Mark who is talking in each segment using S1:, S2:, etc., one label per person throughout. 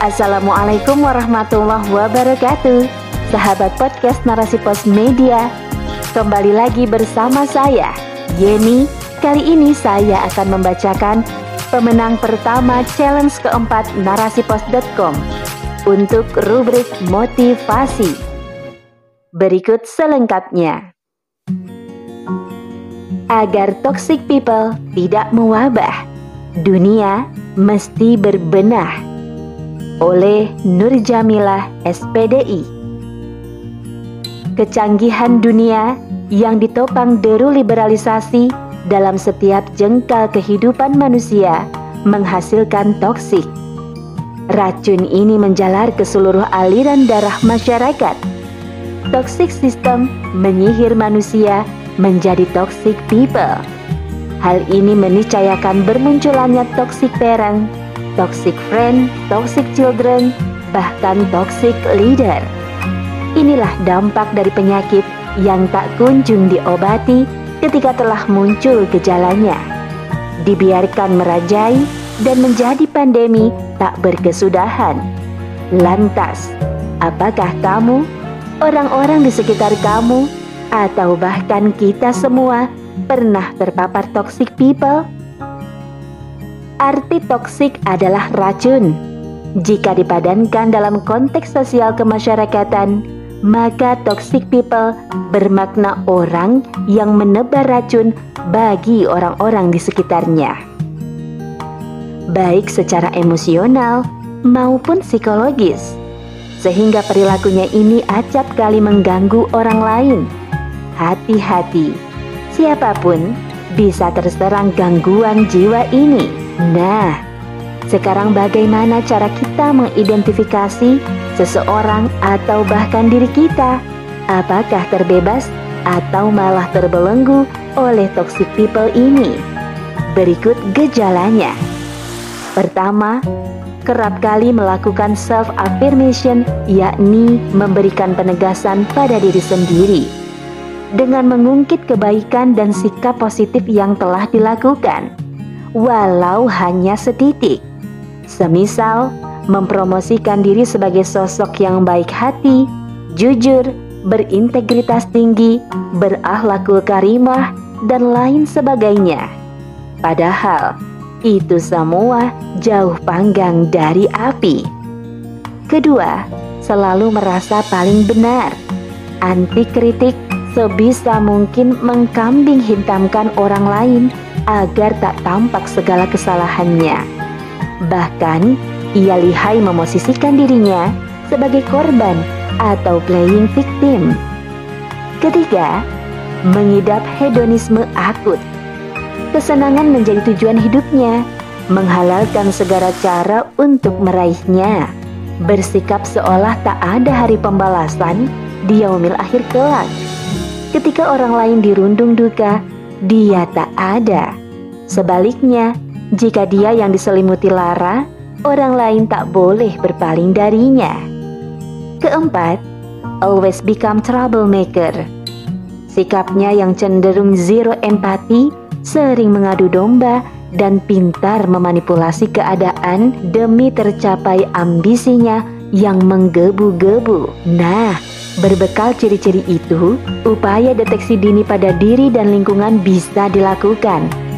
S1: Assalamualaikum warahmatullahi wabarakatuh. Sahabat podcast Narasi Pos Media Kembali lagi bersama saya Yeni. Kali ini saya akan membacakan Pemenang pertama challenge keempat narasipos.com Untuk rubrik motivasi. Berikut selengkapnya. Agar toxic people tidak mewabah Dunia mesti berbenah oleh Nur Jamilah SPDI. Kecanggihan dunia yang ditopang deru liberalisasi dalam setiap jengkal kehidupan manusia menghasilkan toksik. Racun ini menjalar ke seluruh aliran darah masyarakat. Toxic system menyihir manusia menjadi toxic people. Hal ini meniscayakan bermunculannya toxic parent, toxic friend, toxic children, bahkan toxic leader. Inilah dampak dari penyakit yang tak kunjung diobati ketika telah muncul gejalanya. Dibiarkan merajai dan menjadi pandemi tak berkesudahan. Lantas, apakah kamu, orang-orang di sekitar kamu, atau bahkan kita semua pernah terpapar toxic people? Arti toksik adalah racun. Jika dipadankan dalam konteks sosial kemasyarakatan, maka toxic people bermakna orang yang menebar racun bagi orang-orang di sekitarnya. Baik secara emosional maupun psikologis. Sehingga perilakunya ini acap kali mengganggu orang lain. Hati-hati, siapa pun bisa terserang gangguan jiwa ini. Nah, sekarang bagaimana cara kita mengidentifikasi seseorang atau bahkan diri kita? Apakah terbebas atau malah terbelenggu oleh toxic people ini? Berikut gejalanya. Pertama, kerap kali melakukan self affirmation yakni memberikan penegasan pada diri sendiri dengan mengungkit kebaikan dan sikap positif yang telah dilakukan walau hanya setitik. Semisal mempromosikan diri sebagai sosok yang baik hati, jujur, berintegritas tinggi, berakhlakul karimah, dan lain sebagainya. Padahal itu semua jauh panggang dari api. Kedua, selalu merasa paling benar. Anti kritik sebisa mungkin mengkambing hitamkan orang lain agar tak tampak segala kesalahannya. Bahkan, ia lihai memosisikan dirinya sebagai korban atau playing victim. Ketiga, mengidap hedonisme akut. Kesenangan menjadi tujuan hidupnya, menghalalkan segala cara untuk meraihnya. Bersikap seolah tak ada hari pembalasan di yaumil akhir kelak. Ketika orang lain dirundung duka, dia tak ada. Sebaliknya, jika dia yang diselimuti lara, orang lain tak boleh berpaling darinya. Keempat, always become troublemaker. Sikapnya yang cenderung zero empati, sering mengadu domba, dan pintar memanipulasi keadaan demi tercapai ambisinya yang menggebu-gebu. Nah, Berbekal ciri-ciri itu, upaya deteksi dini pada diri dan lingkungan bisa dilakukan.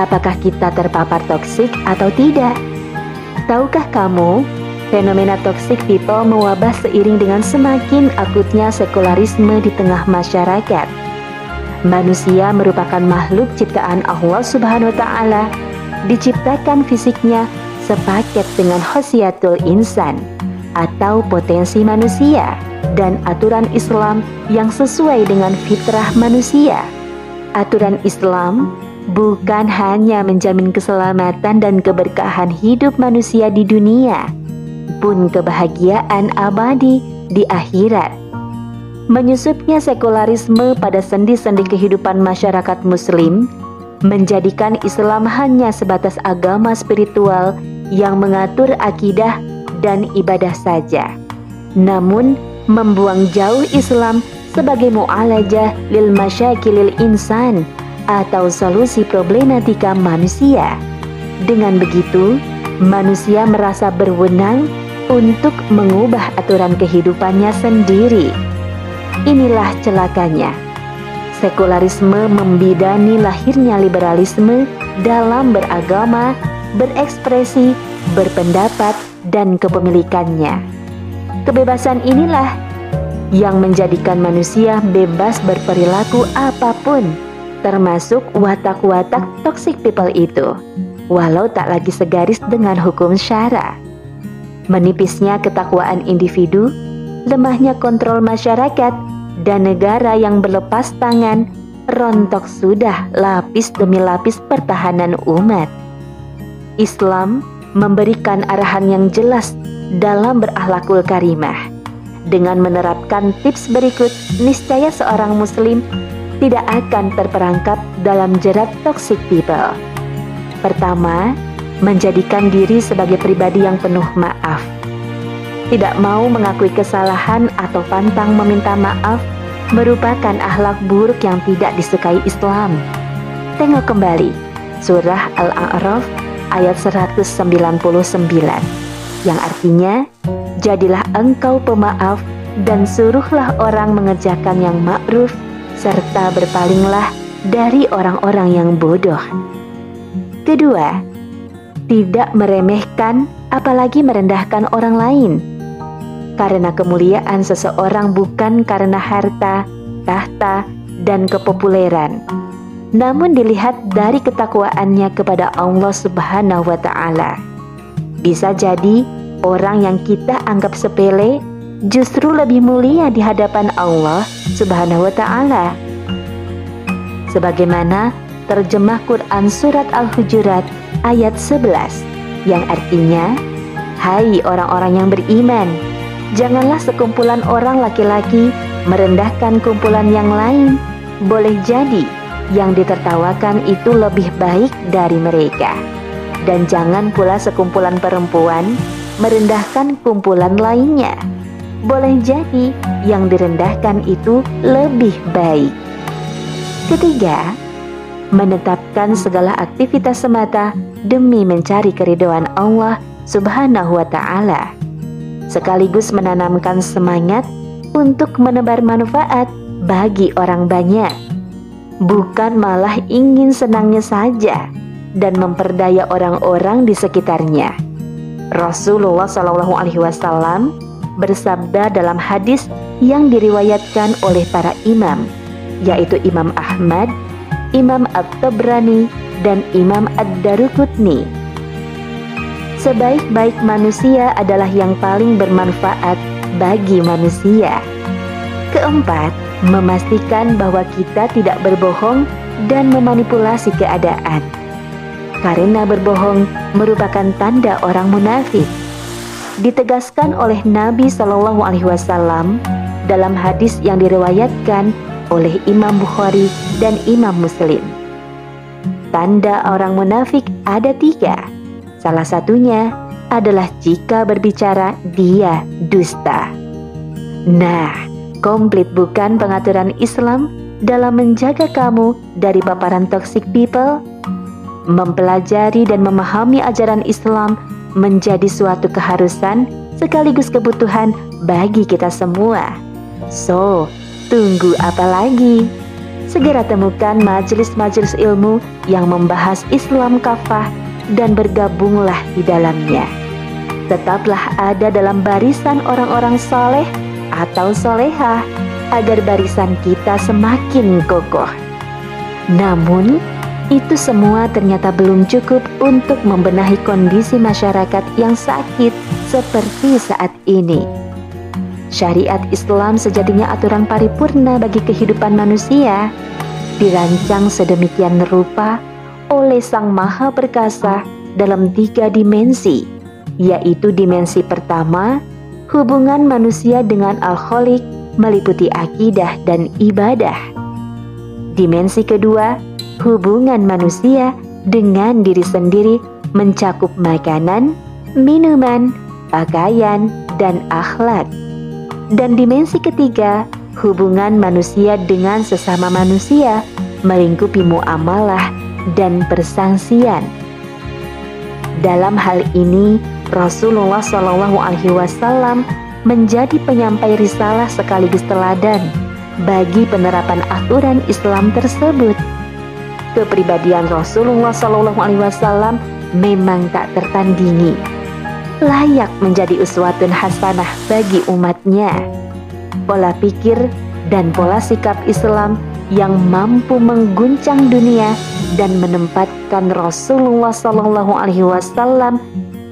S1: Apakah kita terpapar toksik atau tidak? Tahukah kamu, fenomena toxic people mewabah seiring dengan semakin akutnya sekularisme di tengah masyarakat. Manusia merupakan makhluk ciptaan Allah Subhanahu wa taala, diciptakan fisiknya sepaket dengan khosiatul insan atau potensi manusia dan aturan Islam yang sesuai dengan fitrah manusia. Aturan Islam bukan hanya menjamin keselamatan dan keberkahan hidup manusia di dunia, pun kebahagiaan abadi di akhirat. Menyusupnya sekularisme pada sendi-sendi kehidupan masyarakat Muslim menjadikan Islam hanya sebatas agama spiritual yang mengatur akidah dan ibadah saja. Namun, membuang jauh Islam sebagai mu'alajah lil masyakilil insan atau solusi problematika manusia. Dengan begitu, manusia merasa berwenang untuk mengubah aturan kehidupannya sendiri. Inilah celakanya. Sekularisme membidani lahirnya liberalisme dalam beragama, berekspresi, berpendapat, dan kepemilikannya. Kebebasan inilah yang menjadikan manusia bebas berperilaku apa pun, termasuk watak-watak toxic people itu, walau tak lagi segaris dengan hukum syara. Menipisnya ketakwaan individu, lemahnya kontrol masyarakat, dan negara yang berlepas tangan, rontok sudah lapis demi lapis pertahanan umat. Islam memberikan arahan yang jelas dalam berakhlakul karimah. Dengan menerapkan tips berikut, niscaya seorang muslim tidak akan terperangkap dalam jerat toxic people. Pertama, menjadikan diri sebagai pribadi yang penuh maaf tidak mau mengakui kesalahan atau pantang meminta maaf merupakan akhlak buruk yang tidak disukai Islam. Tengok kembali surah Al-A'raf ayat 199 yang artinya jadilah engkau pemaaf dan suruhlah orang mengerjakan yang ma'ruf serta berpalinglah dari orang-orang yang bodoh. Kedua, tidak meremehkan apalagi merendahkan orang lain karena kemuliaan seseorang bukan karena harta, tahta, dan kepopuleran, namun dilihat dari ketakwaannya kepada Allah Subhanahu wa Ta'ala. Bisa jadi orang yang kita anggap sepele justru lebih mulia di hadapan Allah Subhanahu wa Ta'ala. Sebagaimana terjemah Quran Surat Al-Hujurat ayat 11 yang artinya, Hai orang-orang yang beriman, Janganlah sekumpulan orang laki-laki merendahkan kumpulan yang lain. Boleh jadi yang ditertawakan itu lebih baik dari mereka. Dan jangan pula sekumpulan perempuan merendahkan kumpulan lainnya. Boleh jadi yang direndahkan itu lebih baik. Ketiga, menetapkan segala aktivitas semata demi mencari keridoan Allah Subhanahu wa Ta'ala sekaligus menanamkan semangat untuk menebar manfaat bagi orang banyak, bukan malah ingin senangnya saja dan memperdaya orang-orang di sekitarnya. Rasulullah Shallallahu Alaihi Wasallam bersabda dalam hadis yang diriwayatkan oleh para imam, yaitu Imam Ahmad, Imam At-Tabrani, dan Imam Ad-Daruqutni Sebaik-baik manusia adalah yang paling bermanfaat bagi manusia. Keempat, memastikan bahwa kita tidak berbohong dan memanipulasi keadaan. Karena berbohong merupakan tanda orang munafik. Ditegaskan oleh Nabi Shallallahu Alaihi Wasallam dalam hadis yang diriwayatkan oleh Imam Bukhari dan Imam Muslim. Tanda orang munafik ada tiga Salah satunya adalah jika berbicara dia dusta. Nah, komplit bukan pengaturan Islam dalam menjaga kamu dari paparan toxic people? Mempelajari dan memahami ajaran Islam menjadi suatu keharusan sekaligus kebutuhan bagi kita semua. So, tunggu apa lagi? Segera temukan majelis-majelis ilmu yang membahas Islam kafah dan bergabunglah di dalamnya. Tetaplah ada dalam barisan orang-orang soleh atau soleha agar barisan kita semakin kokoh. Namun, itu semua ternyata belum cukup untuk membenahi kondisi masyarakat yang sakit seperti saat ini. Syariat Islam sejatinya aturan paripurna bagi kehidupan manusia, dirancang sedemikian rupa oleh Sang Maha Perkasa dalam tiga dimensi, yaitu dimensi pertama, hubungan manusia dengan Al-Khaliq meliputi akidah dan ibadah. Dimensi kedua, hubungan manusia dengan diri sendiri mencakup makanan, minuman, pakaian, dan akhlak. Dan dimensi ketiga, hubungan manusia dengan sesama manusia melingkupi muamalah dan persangsian. Dalam hal ini, Rasulullah Shallallahu Alaihi Wasallam menjadi penyampai risalah sekaligus teladan bagi penerapan aturan Islam tersebut. Kepribadian Rasulullah Shallallahu Alaihi Wasallam memang tak tertandingi, layak menjadi uswatun hasanah bagi umatnya. Pola pikir dan pola sikap Islam yang mampu mengguncang dunia dan menempatkan Rasulullah Shallallahu Alaihi Wasallam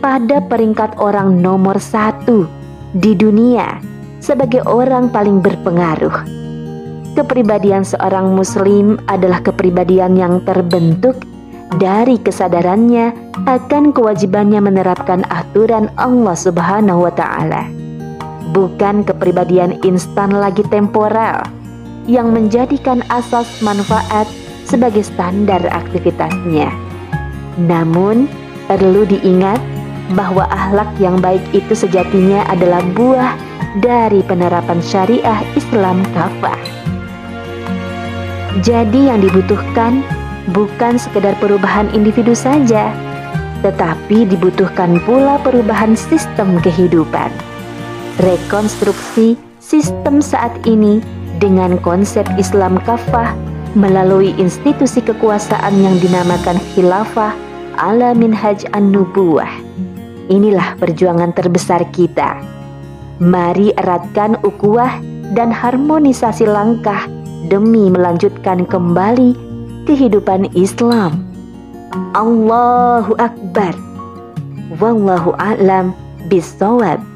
S1: pada peringkat orang nomor satu di dunia sebagai orang paling berpengaruh. Kepribadian seorang Muslim adalah kepribadian yang terbentuk dari kesadarannya akan kewajibannya menerapkan aturan Allah Subhanahu wa Ta'ala, bukan kepribadian instan lagi temporal yang menjadikan asas manfaat sebagai standar aktivitasnya. Namun, perlu diingat bahwa akhlak yang baik itu sejatinya adalah buah dari penerapan syariah Islam kafah. Jadi yang dibutuhkan bukan sekedar perubahan individu saja, tetapi dibutuhkan pula perubahan sistem kehidupan. Rekonstruksi sistem saat ini dengan konsep Islam kafah melalui institusi kekuasaan yang dinamakan khilafah ala minhaj an-nubuwah. Inilah perjuangan terbesar kita. Mari eratkan ukuah dan harmonisasi langkah demi melanjutkan kembali kehidupan Islam. Allahu Akbar. Wallahu a'lam bisawab.